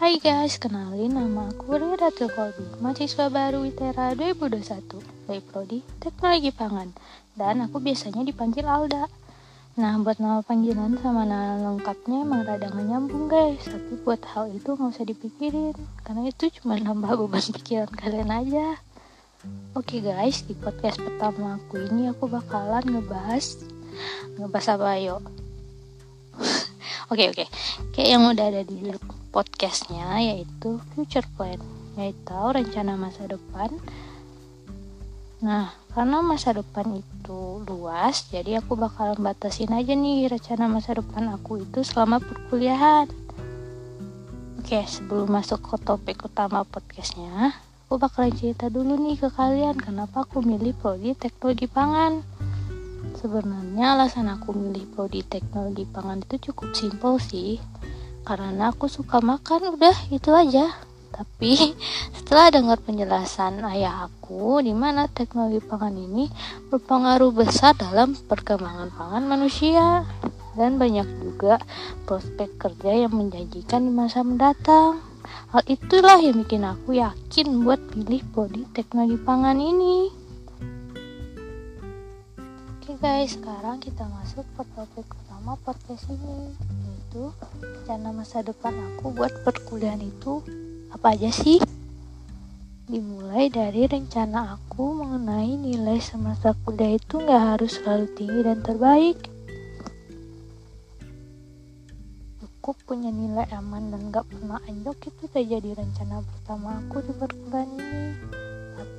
Hai guys, kenalin nama aku Riratul Kolbi, mahasiswa baru ITERA 2021 dari Prodi Teknologi Pangan, dan aku biasanya dipanggil Alda. Nah, buat nama panggilan sama nama lengkapnya emang rada gak nyambung guys, tapi buat hal itu gak usah dipikirin, karena itu cuma nambah beban pikiran kalian aja. Oke guys, di podcast pertama aku ini aku bakalan ngebahas ngebahas apa yuk? Oke oke, kayak yang udah ada di podcastnya yaitu future plan, yaitu rencana masa depan. Nah, karena masa depan itu luas, jadi aku bakalan batasin aja nih rencana masa depan aku itu selama perkuliahan. Oke, sebelum masuk ke topik utama podcastnya, aku bakalan cerita dulu nih ke kalian kenapa aku milih prodi teknologi pangan. Sebenarnya alasan aku milih prodi teknologi pangan itu cukup simpel sih. Karena aku suka makan, udah itu aja. Tapi setelah dengar penjelasan ayah aku di mana teknologi pangan ini berpengaruh besar dalam perkembangan pangan manusia dan banyak juga prospek kerja yang menjanjikan di masa mendatang. Hal itulah yang bikin aku yakin buat pilih prodi teknologi pangan ini. Guys, sekarang kita masuk ke topik utama podcast ini, yaitu rencana masa depan aku buat perkuliahan itu apa aja sih? Dimulai dari rencana aku mengenai nilai semasa kuliah itu nggak harus selalu tinggi dan terbaik. Cukup punya nilai aman dan gak pernah anjlok itu jadi rencana pertama aku di perkuliahan ini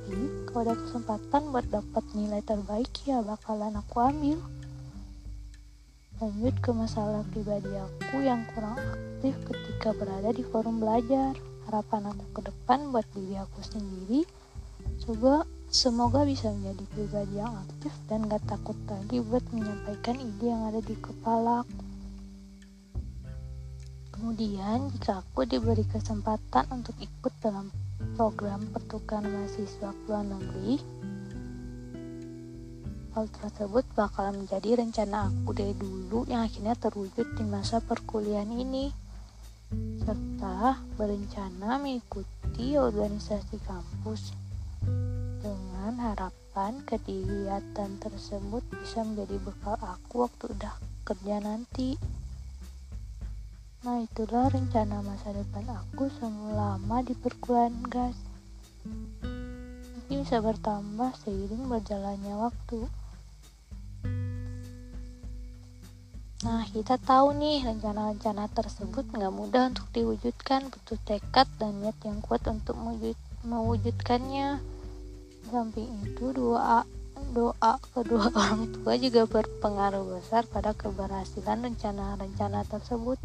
tapi kalau ada kesempatan buat dapat nilai terbaik ya bakalan aku ambil. Lanjut ke masalah pribadi aku yang kurang aktif ketika berada di forum belajar. Harapan aku ke depan buat diri aku sendiri coba semoga bisa menjadi pribadi yang aktif dan gak takut lagi buat menyampaikan ide yang ada di kepala aku kemudian jika aku diberi kesempatan untuk ikut dalam program pertukaran mahasiswa ke luar negeri. Hal tersebut bakal menjadi rencana aku dari dulu yang akhirnya terwujud di masa perkuliahan ini. Serta berencana mengikuti organisasi kampus dengan harapan kegiatan tersebut bisa menjadi bekal aku waktu udah kerja nanti. Nah itulah rencana masa depan aku selama di perkuliahan guys. Mungkin bisa bertambah seiring berjalannya waktu. Nah kita tahu nih rencana-rencana tersebut nggak mudah untuk diwujudkan. Butuh tekad dan niat yang kuat untuk mewujudkannya. Samping itu doa doa kedua orang tua juga berpengaruh besar pada keberhasilan rencana-rencana tersebut.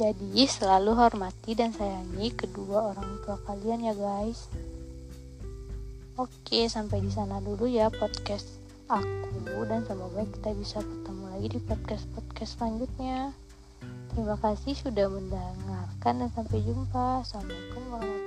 Jadi selalu hormati dan sayangi kedua orang tua kalian ya guys. Oke, sampai di sana dulu ya podcast aku dan semoga kita bisa bertemu lagi di podcast-podcast selanjutnya. Terima kasih sudah mendengarkan dan sampai jumpa. Assalamualaikum warahmatullahi